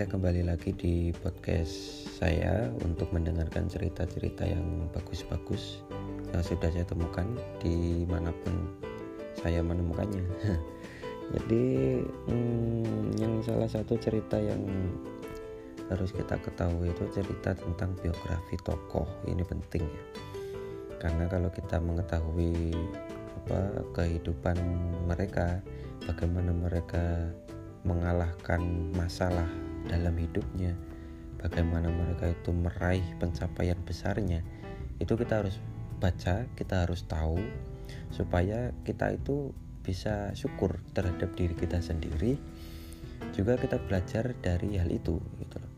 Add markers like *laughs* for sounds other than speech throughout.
Oke, kembali lagi di podcast saya untuk mendengarkan cerita-cerita yang bagus-bagus yang sudah saya temukan di mana pun saya menemukannya. *laughs* Jadi, hmm, yang salah satu cerita yang harus kita ketahui itu cerita tentang biografi tokoh. Ini penting ya, karena kalau kita mengetahui apa kehidupan mereka, bagaimana mereka mengalahkan masalah dalam hidupnya, bagaimana mereka itu meraih pencapaian besarnya, itu kita harus baca, kita harus tahu supaya kita itu bisa syukur terhadap diri kita sendiri. Juga kita belajar dari hal itu gitu loh.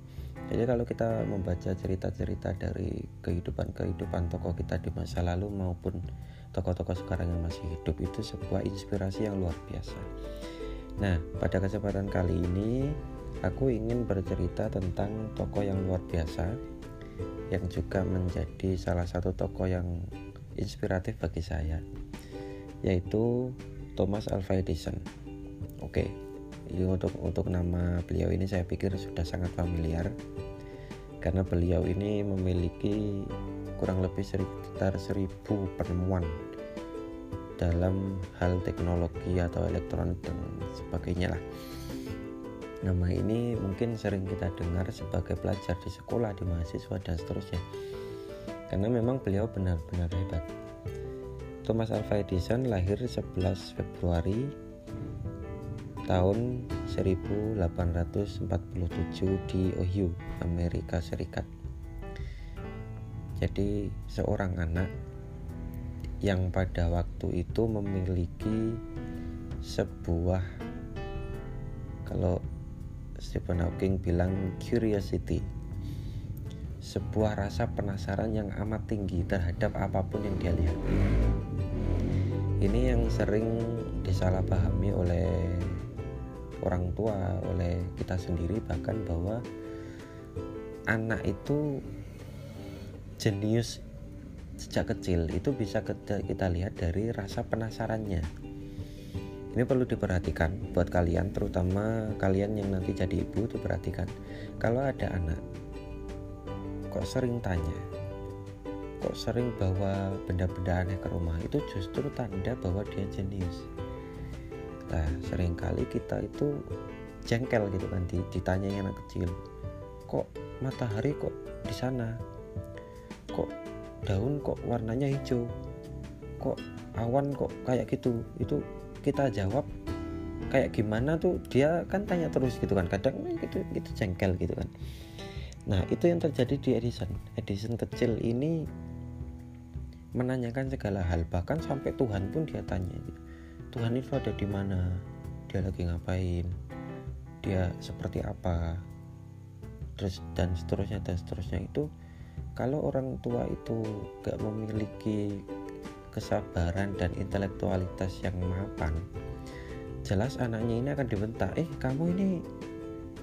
Jadi kalau kita membaca cerita-cerita dari kehidupan-kehidupan tokoh kita di masa lalu maupun tokoh-tokoh sekarang yang masih hidup itu sebuah inspirasi yang luar biasa. Nah, pada kesempatan kali ini aku ingin bercerita tentang tokoh yang luar biasa yang juga menjadi salah satu tokoh yang inspiratif bagi saya yaitu Thomas Alva Edison. Oke, untuk untuk nama beliau ini saya pikir sudah sangat familiar karena beliau ini memiliki kurang lebih sekitar seribu penemuan dalam hal teknologi atau elektronik dan sebagainya lah. Nama ini mungkin sering kita dengar sebagai pelajar di sekolah, di mahasiswa dan seterusnya. Karena memang beliau benar-benar hebat. Thomas Alva Edison lahir 11 Februari tahun 1847 di Ohio, Amerika Serikat. Jadi seorang anak yang pada waktu itu memiliki sebuah kalau Stephen Hawking bilang curiosity sebuah rasa penasaran yang amat tinggi terhadap apa pun yang dia lihat. Ini yang sering disalahpahami oleh orang tua oleh kita sendiri bahkan bahwa anak itu jenius sejak kecil. Itu bisa kita lihat dari rasa penasarannya ini perlu diperhatikan buat kalian terutama kalian yang nanti jadi ibu diperhatikan. Kalau ada anak kok sering tanya? Kok sering bawa benda-benda aneh ke rumah? Itu justru tanda bahwa dia jenius. Nah sering kali kita itu jengkel gitu kan ditanya yang anak kecil kok matahari kok di sana? Kok daun kok warnanya hijau? Kok awan kok kayak gitu? Itu kita jawab kayak gimana tuh dia kan tanya terus gitu kan kadang gitu gitu jengkel gitu kan. Nah itu yang terjadi di Edison. Edison kecil ini menanyakan segala hal bahkan sampai Tuhan pun dia tanya gitu. Tuhan itu ada di mana? Dia lagi ngapain? Dia seperti apa? Terus dan seterusnya dan seterusnya. Itu kalau orang tua itu gak memiliki kesabaran dan intelektualitas yang mapan jelas anaknya ini akan dibentak eh kamu ini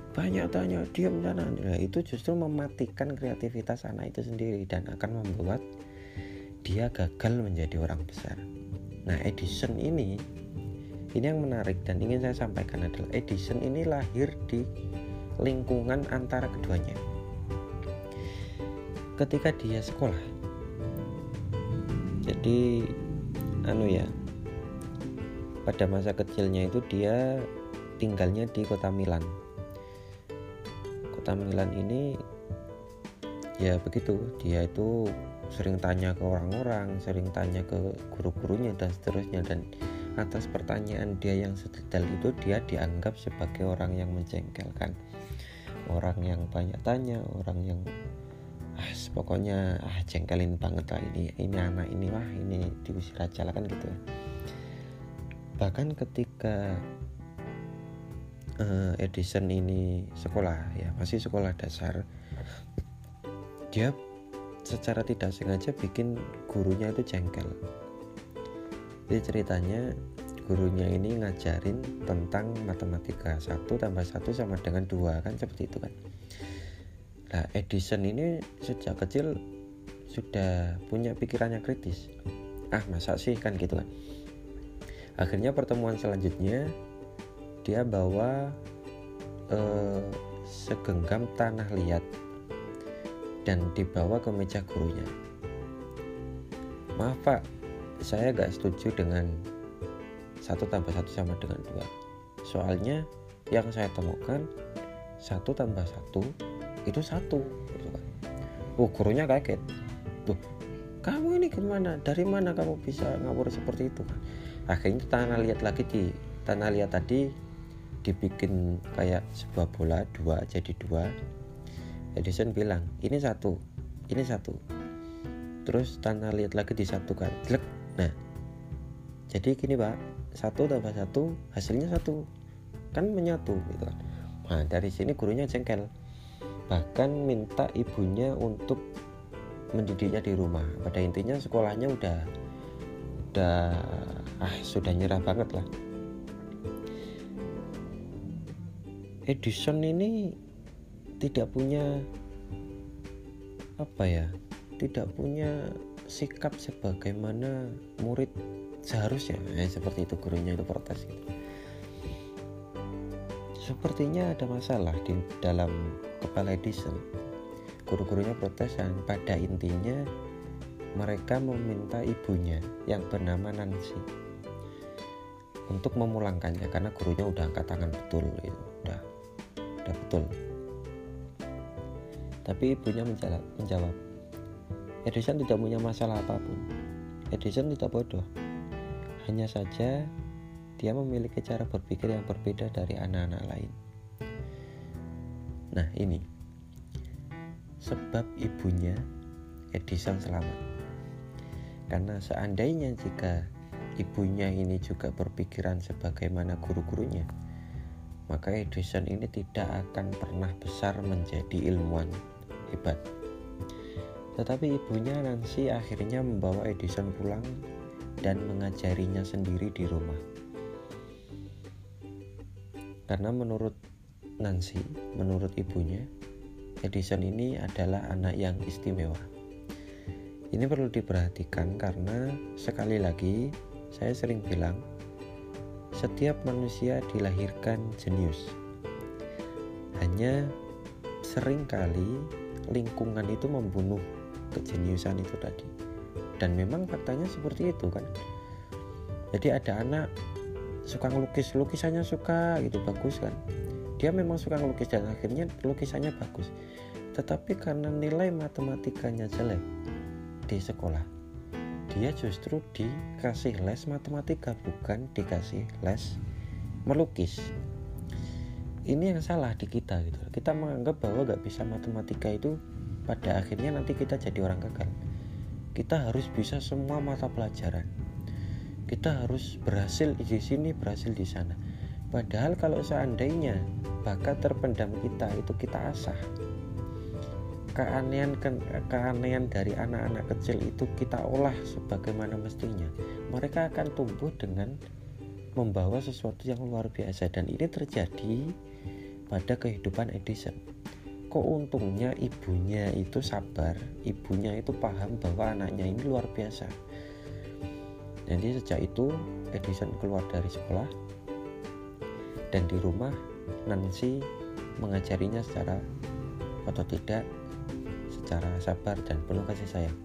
banyak tanya diam sana. Nah, itu justru mematikan kreativitas anak itu sendiri dan akan membuat dia gagal menjadi orang besar. Nah Edison ini ini yang menarik dan ingin saya sampaikan adalah Edison ini lahir di lingkungan antara keduanya. Ketika dia sekolah jadi anu ya pada masa kecilnya itu dia tinggalnya di kota Milan. Kota Milan ini ya begitu dia itu sering tanya ke orang-orang sering tanya ke guru-gurunya dan seterusnya. Dan atas pertanyaan dia yang sedetail itu dia dianggap sebagai orang yang menjengkelkan. Orang yang banyak tanya orang yang ah pokoknya ah jengkelin banget lah ini. Ini anak ini wah ini diusir aja lah kan gitu. Bahkan ketika uh, Edison ini sekolah ya masih sekolah dasar dia secara tidak sengaja bikin gurunya itu jengkel. Jadi ceritanya gurunya ini ngajarin tentang matematika satu tambah satu sama dengan dua kan seperti itu kan Nah, Edison ini sejak kecil sudah punya pikiran yang kritis. Ah, masa sih kan gitu kan. Akhirnya pertemuan selanjutnya dia bawa eh, segenggam tanah liat dan dibawa ke meja gurunya. Maaf pak, saya gak setuju dengan satu tambah satu sama dengan dua. Soalnya yang saya temukan satu tambah satu itu satu. Gitu kan. Oh gurunya kaget. Tuh, kamu ini gimana? Dari mana kamu bisa ngawur seperti itu? Akhirnya tanah liat lagi di tanah liat tadi dibikin kayak sebuah bola dua jadi dua Edison bilang ini satu ini satu terus tanah liat lagi disatukan Jelek. nah jadi gini pak satu tambah satu hasilnya satu kan menyatu gitu kan nah dari sini gurunya jengkel bahkan minta ibunya untuk mendidiknya di rumah. Pada intinya sekolahnya udah udah ah sudah nyerah banget lah. Edison ini tidak punya apa ya tidak punya sikap sebagaimana murid seharusnya. Eh, seperti itu gurunya itu protes gitu. Sepertinya ada masalah di dalam kepala Edison guru-gurunya protes dan pada intinya mereka meminta ibunya yang bernama Nancy untuk memulangkannya karena gurunya udah angkat tangan betul gitu. udah udah betul. Tapi ibunya menjawab, menjawab Edison tidak punya masalah apa pun. Edison tidak bodoh. Hanya saja dia memiliki cara berpikir yang berbeda dari anak-anak lain nah ini sebab ibunya Edison selamat karena seandainya jika ibunya ini juga berpikiran sebagaimana guru-gurunya maka Edison ini tidak akan pernah besar menjadi ilmuwan hebat. Tetapi ibunya Nancy akhirnya membawa Edison pulang dan mengajarinya sendiri di rumah. Karena menurut Nancy, menurut ibunya, Edison ini adalah anak yang istimewa. Ini perlu diperhatikan karena sekali lagi saya sering bilang setiap manusia dilahirkan jenius. Hanya sering kali lingkungan itu membunuh kejeniusan itu tadi. Dan memang faktanya seperti itu kan. Jadi ada anak suka ngelukis, lukisannya suka gitu bagus kan. Dia memang suka ngelukis dan akhirnya lukisannya bagus. Tetapi karena nilai matematikanya jelek di sekolah, dia justru dikasih les matematika bukan dikasih les melukis ini yang salah di kita gitu kita menganggap bahwa gak bisa matematika itu pada akhirnya nanti kita jadi orang gagal kita harus bisa semua mata pelajaran kita harus berhasil di sini berhasil di sana. Padahal kalau seandainya bakat terpendam kita itu kita asah. Keanehan keanehan dari anak-anak kecil itu kita olah sebagaimana mestinya. Mereka akan tumbuh dengan membawa sesuatu yang luar biasa dan ini terjadi pada kehidupan Edison. Kok untungnya ibunya itu sabar ibunya itu paham bahwa anaknya ini luar biasa jadi sejak itu Edison keluar dari sekolah dan di rumah Nancy mengajarinya secara atau tidak secara sabar dan penuh kasih sayang.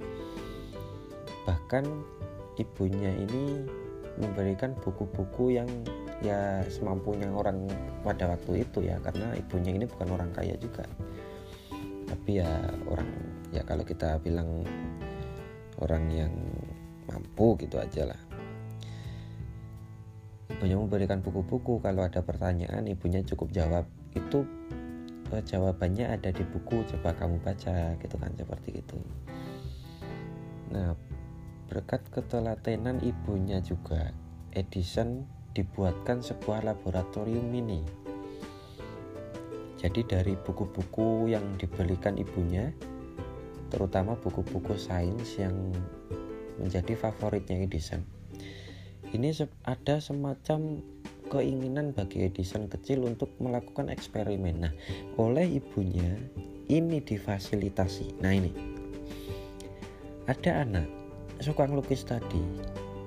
Bahkan ibunya ini memberikan buku-buku yang ya semampunya orang pada waktu itu ya karena ibunya ini bukan orang kaya juga tapi ya orang ya kalau kita bilang orang yang mampu gitu aja lah. Ibunya memberikan buku-buku kalau ada pertanyaan ibunya cukup jawab. Itu jawabannya ada di buku coba kamu baca gitu kan seperti itu. Nah berkat ketelatenan ibunya juga Edison dibuatkan sebuah laboratorium mini. Jadi dari buku-buku yang dibelikan ibunya terutama buku-buku sains yang menjadi favoritnya Edison ini ada semacam keinginan bagi Edison kecil untuk melakukan eksperimen. Nah, oleh ibunya ini difasilitasi. Nah, ini ada anak suka ngelukis tadi.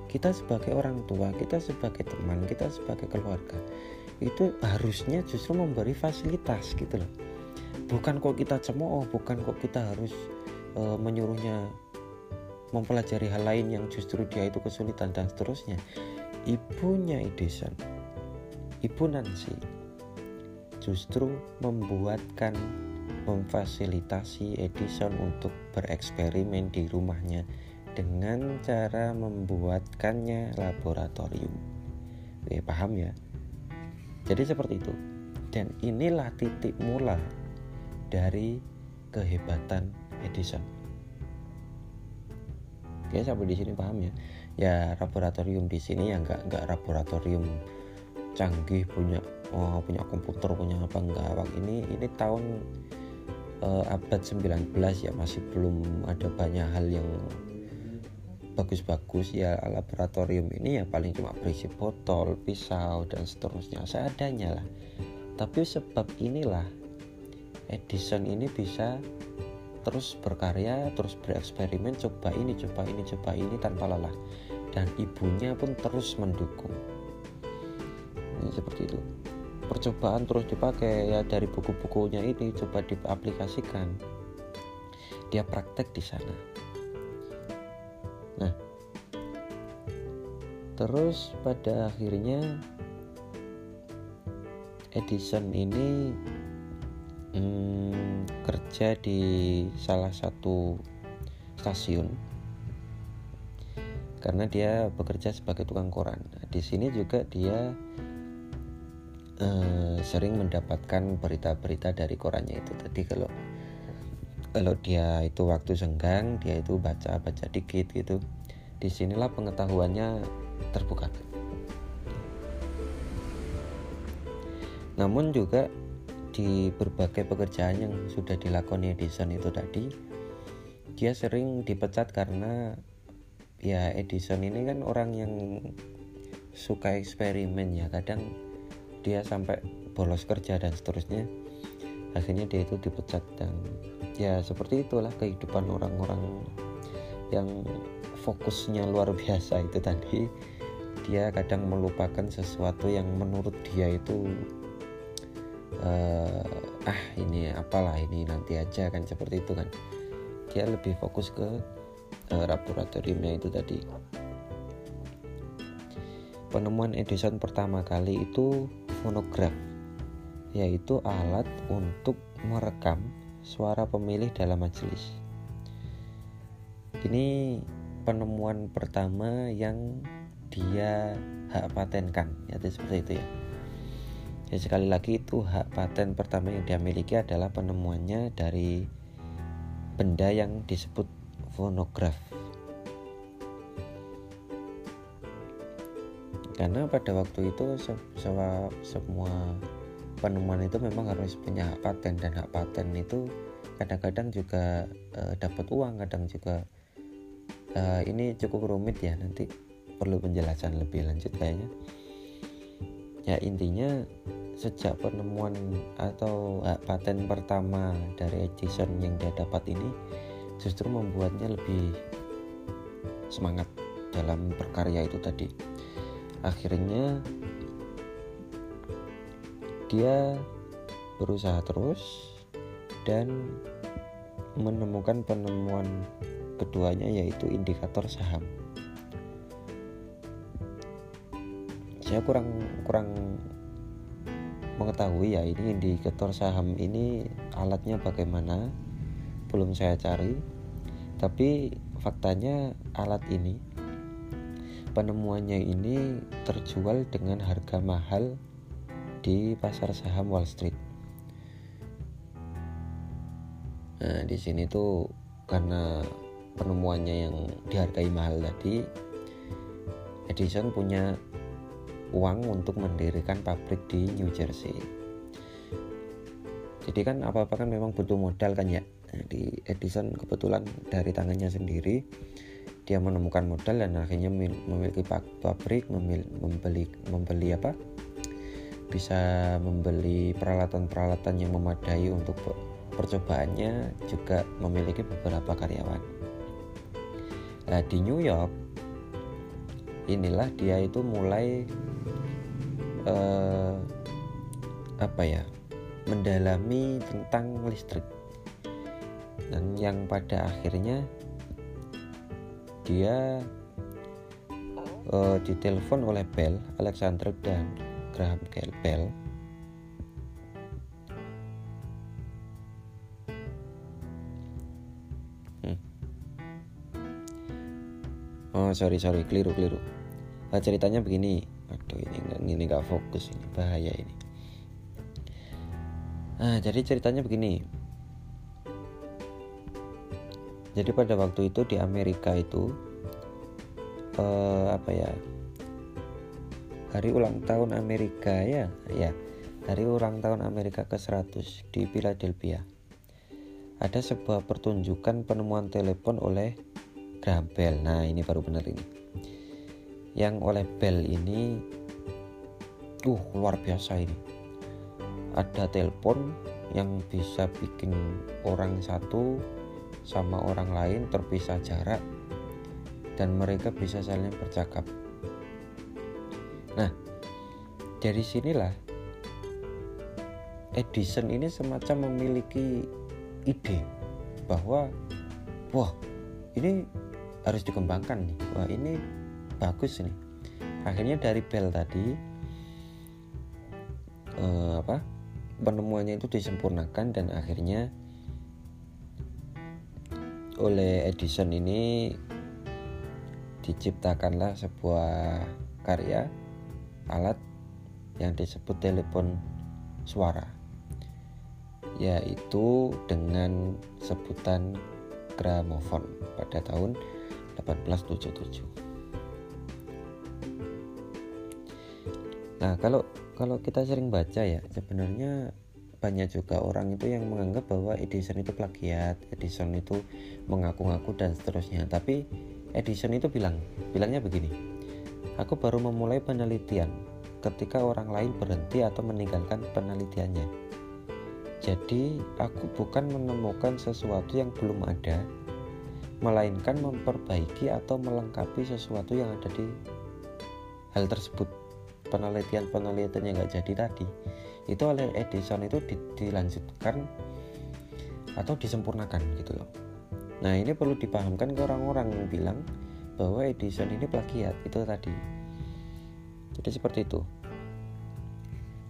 Kita sebagai orang tua, kita sebagai teman, kita sebagai keluarga itu harusnya justru memberi fasilitas gitu loh bukan kok kita cemooh bukan kok kita harus uh, menyuruhnya mempelajari hal lain yang justru dia itu kesulitan dan seterusnya ibunya Edison ibu Nancy justru membuatkan memfasilitasi Edison untuk bereksperimen di rumahnya dengan cara membuatkannya laboratorium. Oke, paham ya? Jadi seperti itu. Dan inilah titik mula dari kehebatan Edison. Oke, sampai di sini paham ya? Ya laboratorium di sini ya nggak nggak laboratorium canggih punya oh, punya komputer punya apa enggak ini ini tahun uh, abad 19 ya masih belum ada banyak hal yang bagus-bagus ya laboratorium ini ya paling cuma berisi botol, pisau dan seterusnya seadanya lah. Tapi sebab inilah Edison ini bisa terus berkarya, terus bereksperimen, coba ini, coba ini, coba ini tanpa lelah. Dan ibunya pun terus mendukung. Ini seperti itu percobaan terus dipakai ya dari buku-bukunya ini coba diaplikasikan dia praktek di sana nah terus pada akhirnya Edison ini hmm, kerja di salah satu stasiun. Karena dia bekerja sebagai tukang koran. Nah, di sini juga dia uh, sering mendapatkan berita-berita dari korannya itu. Tadi kalau kalau dia itu waktu senggang dia itu baca baca dikit gitu. Di sinilah pengetahuannya terbuka. Namun juga di berbagai pekerjaan yang sudah dilakoni Edison itu tadi dia sering dipecat karena ya Edison ini kan orang yang suka eksperimen ya. Kadang dia sampai bolos kerja dan seterusnya akhirnya dia itu dipecat dan ya seperti itulah kehidupan orang-orang yang fokusnya luar biasa itu tadi. Dia kadang melupakan sesuatu yang menurut dia itu uh, ah ini apalah ini nanti aja kan seperti itu kan dia lebih fokus ke uh, laboratoriumnya itu tadi penemuan Edison pertama kali itu fonograf, yaitu alat untuk merekam suara pemilih dalam majelis. Ini penemuan pertama yang dia hak patenkan, yaitu seperti itu ya. Ya sekali lagi itu hak paten pertama yang dia miliki adalah penemuannya dari benda yang disebut fonograf. karena pada waktu itu se se semua penemuan itu memang harus punya hak paten dan hak paten itu kadang-kadang juga uh, dapat uang kadang juga uh, ini cukup rumit ya nanti perlu penjelasan lebih lanjut kayaknya ya intinya sejak penemuan atau hak paten pertama dari Edison yang dia dapat ini justru membuatnya lebih semangat dalam berkarya itu tadi akhirnya dia berusaha terus dan menemukan penemuan keduanya yaitu indikator saham. Saya kurang kurang mengetahui ya ini indikator saham ini alatnya bagaimana belum saya cari tapi faktanya alat ini penemuannya ini terjual dengan harga mahal di pasar saham Wall Street. Nah, di sini tuh karena penemuannya yang dihargai mahal tadi, Edison punya uang untuk mendirikan pabrik di New Jersey. Jadi kan apa-apa kan memang butuh modal kan ya. Nah, di Edison kebetulan dari tangannya sendiri dia menemukan modal dan akhirnya memiliki pabrik membeli membeli apa bisa membeli peralatan-peralatan yang memadai untuk percobaannya juga memiliki beberapa karyawan nah, di New York inilah dia itu mulai uh, apa ya mendalami tentang listrik. Dan yang pada akhirnya dia uh, ditelepon oleh Bell Alexander dan Graham Bell oh sorry sorry. Keliru keliru. Nah, ceritanya begini. Aduh ini ini nggak fokus ini. Bahaya ini. Nah jadi ceritanya begini. Jadi pada waktu itu di Amerika itu eh, apa ya? Hari ulang tahun Amerika ya? Ya hari ulang tahun Amerika ke 100 di Philadelphia. Ada sebuah pertunjukan penemuan telepon oleh Graham Bell nah ini baru benar ini. Yang oleh Bell ini uh luar biasa ini. Ada telepon yang bisa bikin orang satu sama orang lain terpisah jarak dan mereka bisa saling bercakap. Nah dari sinilah Edison ini semacam memiliki ide bahwa wah ini harus dikembangkan nih. Wah ini bagus nih. Akhirnya dari Bell tadi eh, apa penemuannya itu disempurnakan dan akhirnya oleh Edison ini diciptakanlah sebuah karya alat yang disebut telepon suara yaitu dengan sebutan gramofon pada tahun 1877 nah kalau kalau kita sering baca ya sebenarnya banyak juga orang itu yang menganggap bahwa Edison itu plagiat, Edison itu mengaku-ngaku dan seterusnya. Tapi Edison itu bilang, bilangnya begini, aku baru memulai penelitian ketika orang lain berhenti atau meninggalkan penelitiannya. Jadi aku bukan menemukan sesuatu yang belum ada, melainkan memperbaiki atau melengkapi sesuatu yang ada di hal tersebut. Penelitian-penelitian yang nggak jadi tadi itu oleh Edison itu dilanjutkan atau disempurnakan gitu loh. Nah ini perlu dipahamkan ke orang-orang yang bilang bahwa Edison ini plagiat itu tadi. Jadi seperti itu.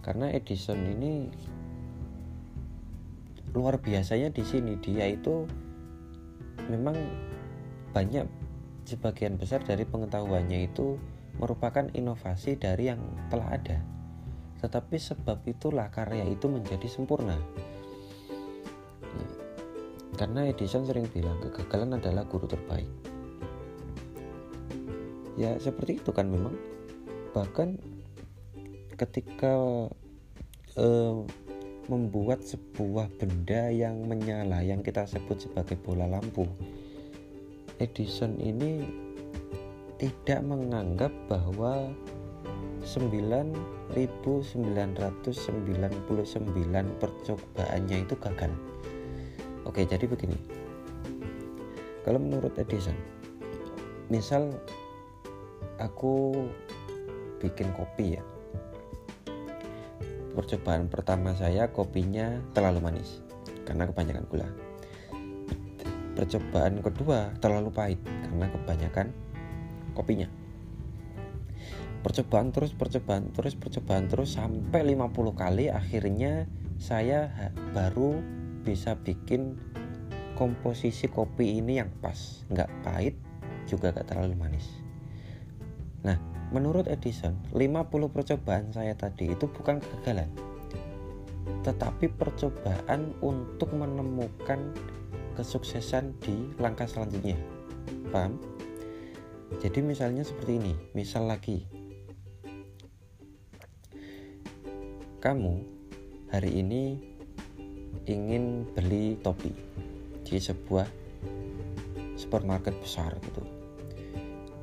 Karena Edison ini luar biasanya di sini dia itu memang banyak sebagian besar dari pengetahuannya itu merupakan inovasi dari yang telah ada. Tetapi sebab itulah karya itu menjadi sempurna. Karena Edison sering bilang kegagalan adalah guru terbaik. Ya seperti itu kan memang. Bahkan ketika eh, membuat sebuah benda yang menyala yang kita sebut sebagai bola lampu. Edison ini tidak menganggap bahwa 9.999 percobaannya itu gagal. Oke jadi begini. Kalau menurut Edison misal aku bikin kopi ya percobaan pertama saya kopinya terlalu manis karena kebanyakan gula. Percobaan kedua terlalu pahit karena kebanyakan kopinya. Percobaan terus, percobaan terus, percobaan terus sampai 50 kali akhirnya saya baru bisa bikin komposisi kopi ini yang pas, nggak pahit juga nggak terlalu manis. Nah, Menurut Edison, 50 percobaan saya tadi itu bukan kegagalan, tetapi percobaan untuk menemukan kesuksesan di langkah selanjutnya. Paham? Jadi misalnya seperti ini, misal lagi kamu hari ini ingin beli topi di sebuah supermarket besar gitu.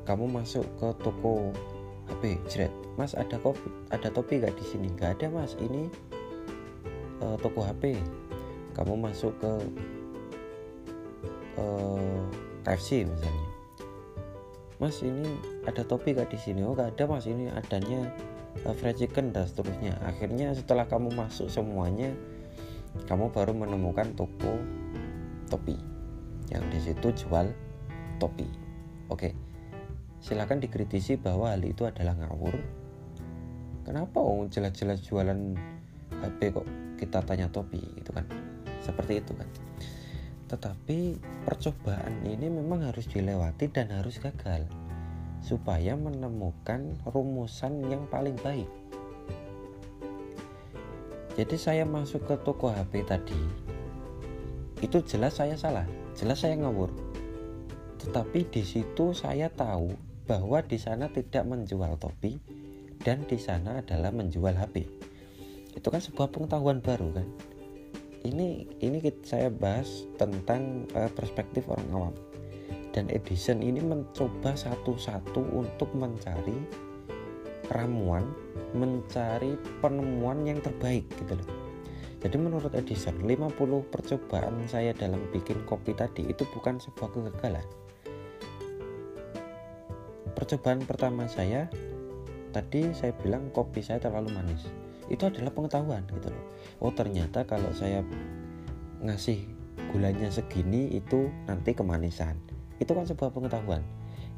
Kamu masuk ke toko HP jret mas ada kopi ada topi gak di sini? Nggak ada mas. Ini uh, toko HP kamu masuk ke uh, eh, KFC misalnya. Mas ini ada topi gak di sini? Oh gak ada mas. Ini adanya uh, fried chicken dan seterusnya. Akhirnya setelah kamu masuk semuanya kamu baru menemukan toko topi. Yang di situ jual topi. Oke silakan dikritisi bahwa hal itu adalah ngawur. Kenapa oh jelas-jelas jualan HP kok kita tanya topi itu kan? Seperti itu kan. Tetapi percobaan ini memang harus dilewati dan harus gagal supaya menemukan rumusan yang paling baik. Jadi saya masuk ke toko HP tadi itu jelas saya salah jelas saya ngawur. Tetapi di situ saya tahu bahwa di sana tidak menjual topi dan di sana adalah menjual HP itu kan sebuah pengetahuan baru kan? Ini ini saya bahas tentang uh, perspektif orang awam. Dan Edison ini mencoba satu-satu untuk mencari ramuan mencari penemuan yang terbaik gitu loh. Jadi menurut Edison 50 percobaan saya dalam bikin kopi tadi itu bukan sebuah kegagalan percobaan pertama saya tadi saya bilang kopi saya terlalu manis. Itu adalah pengetahuan gitu loh. Oh ternyata kalau saya ngasih gulanya segini itu nanti kemanisan. Itu kan sebuah pengetahuan.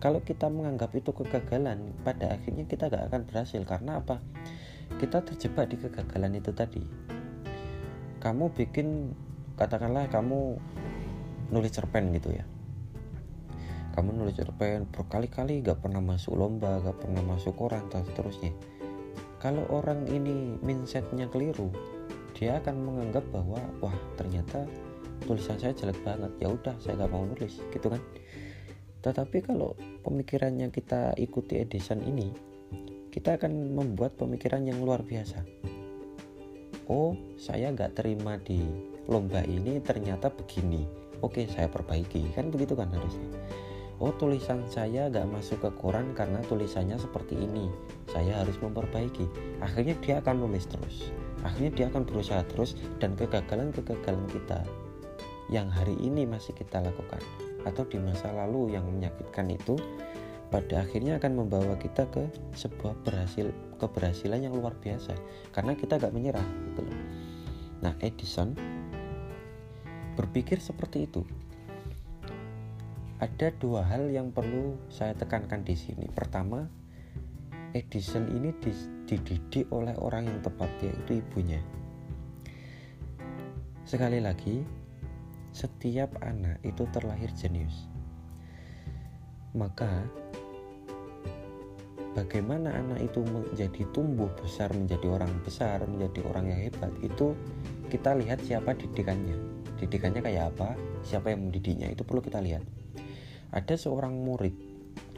Kalau kita menganggap itu kegagalan pada akhirnya kita gak akan berhasil. Karena apa? Kita terjebak di kegagalan itu tadi. Kamu bikin katakanlah kamu nulis cerpen gitu ya kamu nulis cerpen berkali-kali gak pernah masuk lomba gak pernah masuk koran dan seterusnya kalau orang ini mindsetnya keliru dia akan menganggap bahwa wah ternyata tulisan saya jelek banget ya udah saya gak mau nulis gitu kan tetapi kalau pemikirannya kita ikuti Edison ini, kita akan membuat pemikiran yang luar biasa. Oh, saya nggak terima di lomba ini ternyata begini. Oke, saya perbaiki. Kan begitu kan harusnya. Oh, tulisan saya nggak masuk ke koran karena tulisannya seperti ini. Saya harus memperbaiki. Akhirnya dia akan nulis terus. Akhirnya dia akan berusaha terus dan kegagalan-kegagalan kita yang hari ini masih kita lakukan atau di masa lalu yang menyakitkan itu pada akhirnya akan membawa kita ke sebuah berhasil keberhasilan yang luar biasa karena kita gak menyerah gitu. Nah Edison berpikir seperti itu. Ada dua hal yang perlu saya tekankan di sini. Pertama, Edison ini dididik oleh orang yang tepat yaitu ibunya. Sekali lagi, setiap anak itu terlahir jenius. Maka bagaimana anak itu menjadi tumbuh besar menjadi orang besar, menjadi orang yang hebat itu kita lihat siapa didikannya. Didikannya kayak apa, siapa yang mendidiknya itu perlu kita lihat. Ada seorang murid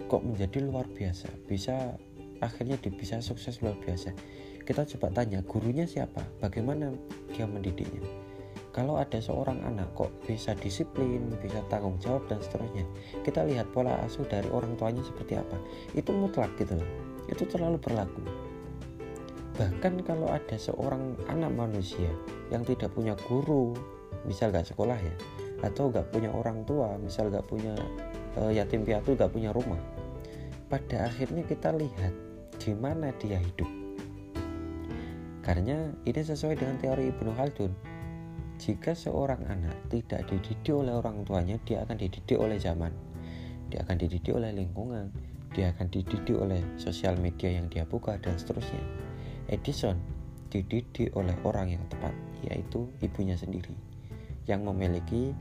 kok menjadi luar biasa, bisa akhirnya bisa sukses luar biasa. Kita coba tanya gurunya siapa, bagaimana dia mendidiknya kalau ada seorang anak kok bisa disiplin, bisa tanggung jawab dan seterusnya, kita lihat pola asuh dari orang tuanya seperti apa. Itu mutlak gitu loh. Itu terlalu berlaku. Bahkan kalau ada seorang anak manusia yang tidak punya guru, misal gak sekolah ya, atau gak punya orang tua, misal gak punya e, yatim piatu, gak punya rumah, pada akhirnya kita lihat di mana dia hidup. Karena ini sesuai dengan teori Ibnu Khaldun jika seorang anak tidak dididik oleh orang tuanya, dia akan dididik oleh zaman, dia akan dididik oleh lingkungan, dia akan dididik oleh sosial media yang dia buka, dan seterusnya. Edison dididik oleh orang yang tepat, yaitu ibunya sendiri, yang memiliki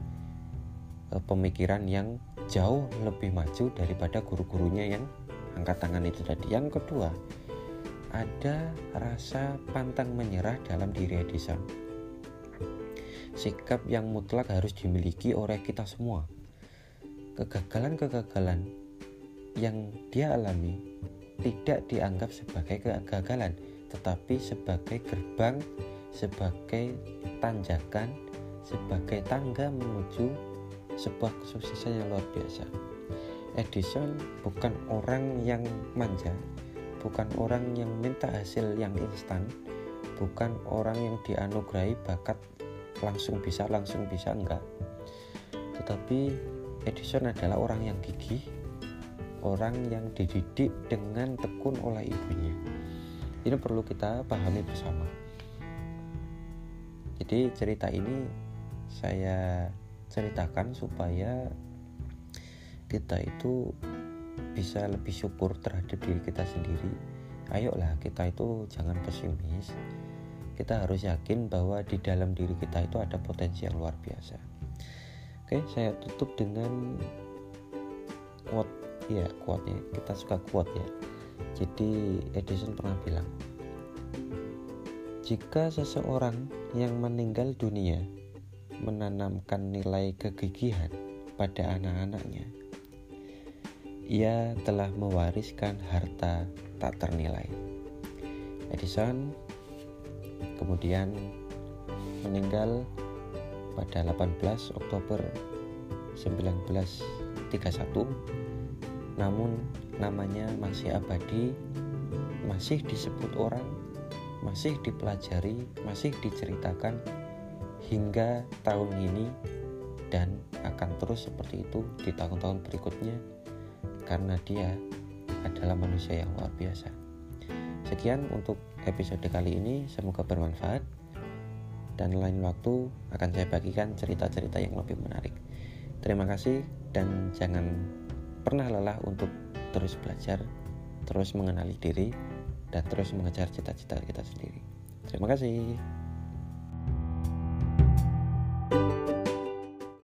pemikiran yang jauh lebih maju daripada guru-gurunya yang angkat tangan itu tadi. Yang kedua, ada rasa pantang menyerah dalam diri Edison sikap yang mutlak harus dimiliki oleh kita semua. Kegagalan-kegagalan yang dia alami tidak dianggap sebagai kegagalan, tetapi sebagai gerbang, sebagai tanjakan, sebagai tangga menuju sebuah kesuksesan yang luar biasa. Edison bukan orang yang manja, bukan orang yang minta hasil yang instan, bukan orang yang dianugerahi bakat langsung bisa langsung bisa enggak. Tetapi Edison adalah orang yang gigih orang yang dididik dengan tekun oleh ibunya. Ini perlu kita pahami bersama. Jadi cerita ini saya ceritakan supaya kita itu bisa lebih syukur terhadap diri kita sendiri. Ayolah kita itu jangan pesimis. Kita harus yakin bahwa di dalam diri kita itu ada potensi yang luar biasa. Oke saya tutup dengan quote. Ya quote ya kita suka quote ya. Jadi Edison pernah bilang jika seseorang yang meninggal dunia menanamkan nilai kegigihan pada anak-anaknya ia telah mewariskan harta tak ternilai. Edison kemudian meninggal pada 18 Oktober 1931 namun namanya masih abadi masih disebut orang masih dipelajari masih diceritakan hingga tahun ini dan akan terus seperti itu di tahun-tahun berikutnya karena dia adalah manusia yang luar biasa. Sekian untuk episode kali ini, semoga bermanfaat. Dan lain waktu akan saya bagikan cerita-cerita yang lebih menarik. Terima kasih dan jangan pernah lelah untuk terus belajar, terus mengenali diri, dan terus mengejar cita-cita kita sendiri. Terima kasih.